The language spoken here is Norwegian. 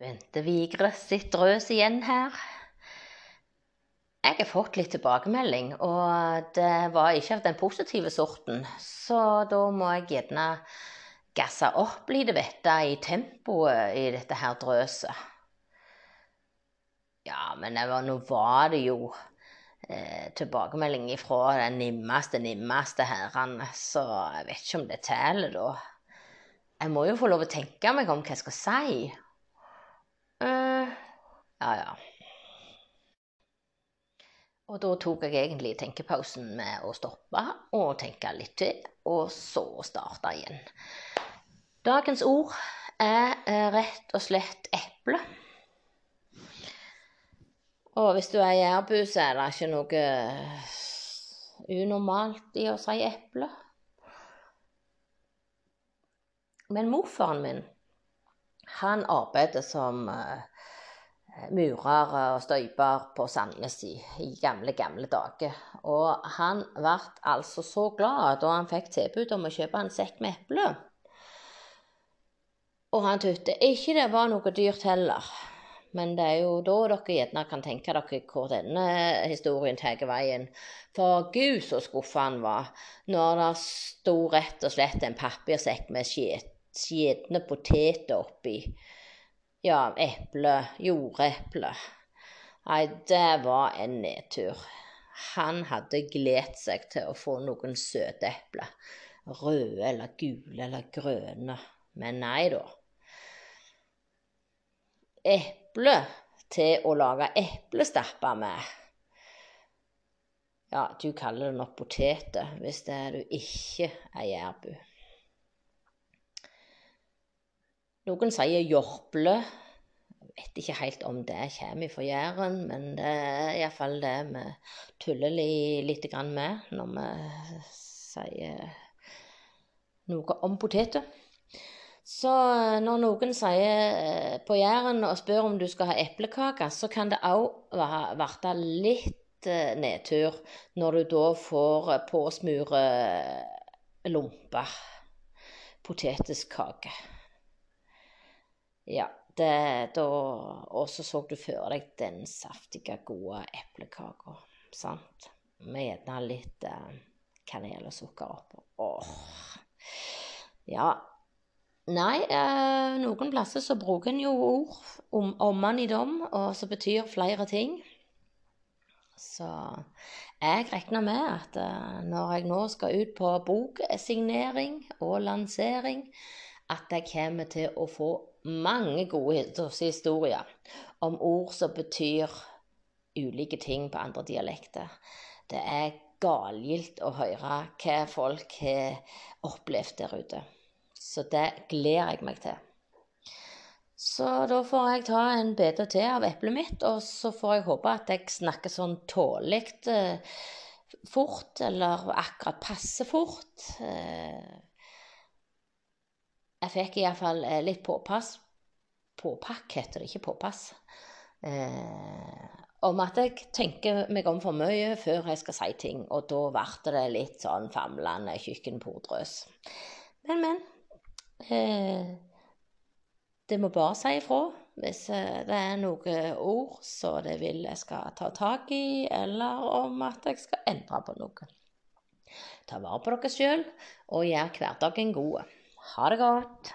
Bente Vigre sitt drøs igjen her. Jeg har fått litt tilbakemelding, og det var ikke av den positive sorten. Så da må jeg gjerne gasse opp litt vette i tempoet i dette her drøset. Ja, men var, nå var det jo eh, tilbakemelding fra den nimmeste, nimmeste herrene, så jeg vet ikke om det teller, da. Jeg må jo få lov å tenke meg om hva jeg skal si. Uh, ja, ja. Og da tok jeg egentlig tenkepausen med å stoppe og tenke litt til, og så starte igjen. Dagens ord er eh, rett og slett eple. Og hvis du er jærbu, så er det ikke noe unormalt i å si eple. Men morfaren min, han arbeidet som uh, murer og støyper på Sandnes i, i, gamle, gamle dager. Og han ble altså så glad da han fikk tilbud om å kjøpe en sekk med epler. Og han syntes ikke det var noe dyrt heller. Men det er jo da dere gjerne kan tenke dere hvor denne historien tar veien. For gud så skuffa han var når det sto rett og slett en papirsekk med skjetne poteter oppi. Ja, eple, jordeple. Nei, det var en nedtur. Han hadde gledet seg til å få noen søte epler. Røde eller gule eller grønne. Men nei da eple til å lage eplestapper med. Ja, du kaller det nok poteter hvis det er du ikke er jærbu. Noen sier jorple. Jeg vet ikke helt om det kommer fra Jæren, men det er iallfall det vi tuller litt med når vi sier noe om poteter. Så eh, når noen sier eh, på Jæren og spør om du skal ha eplekake, så kan det òg bli litt eh, nedtur når du da får påsmure lomper. Potetiskake. Ja, det da Og så så du for deg den saftige, gode eplekaka, sant? Med gjerne litt eh, kanel og sukker oppå. Åh. Ja, Nei, eh, noen plasser så bruker en jo ord om omman i dom, og som betyr flere ting. Så jeg regner med at eh, når jeg nå skal ut på boksignering og lansering, at jeg kommer til å få mange gode historier om ord som betyr ulike ting på andre dialekter. Det er galgilt å høre hva folk har opplevd der ute. Så det gleder jeg meg til. Så da får jeg ta en bete til av eplet mitt, og så får jeg håpe at jeg snakker sånn tålelig eh, fort, eller akkurat passe fort. Jeg fikk iallfall eh, litt påpass Påpakk heter det, ikke påpass. Eh, om at jeg tenker meg om for mye før jeg skal si ting, og da ble det litt sånn famlende kjøkkenpodrøs. Men, men. Eh, det må bare si ifra hvis eh, det er noen ord så det vil jeg skal ta tak i, eller om at jeg skal endre på noe. Ta vare på dere sjøl, og gjør hverdagen god. Ha det godt.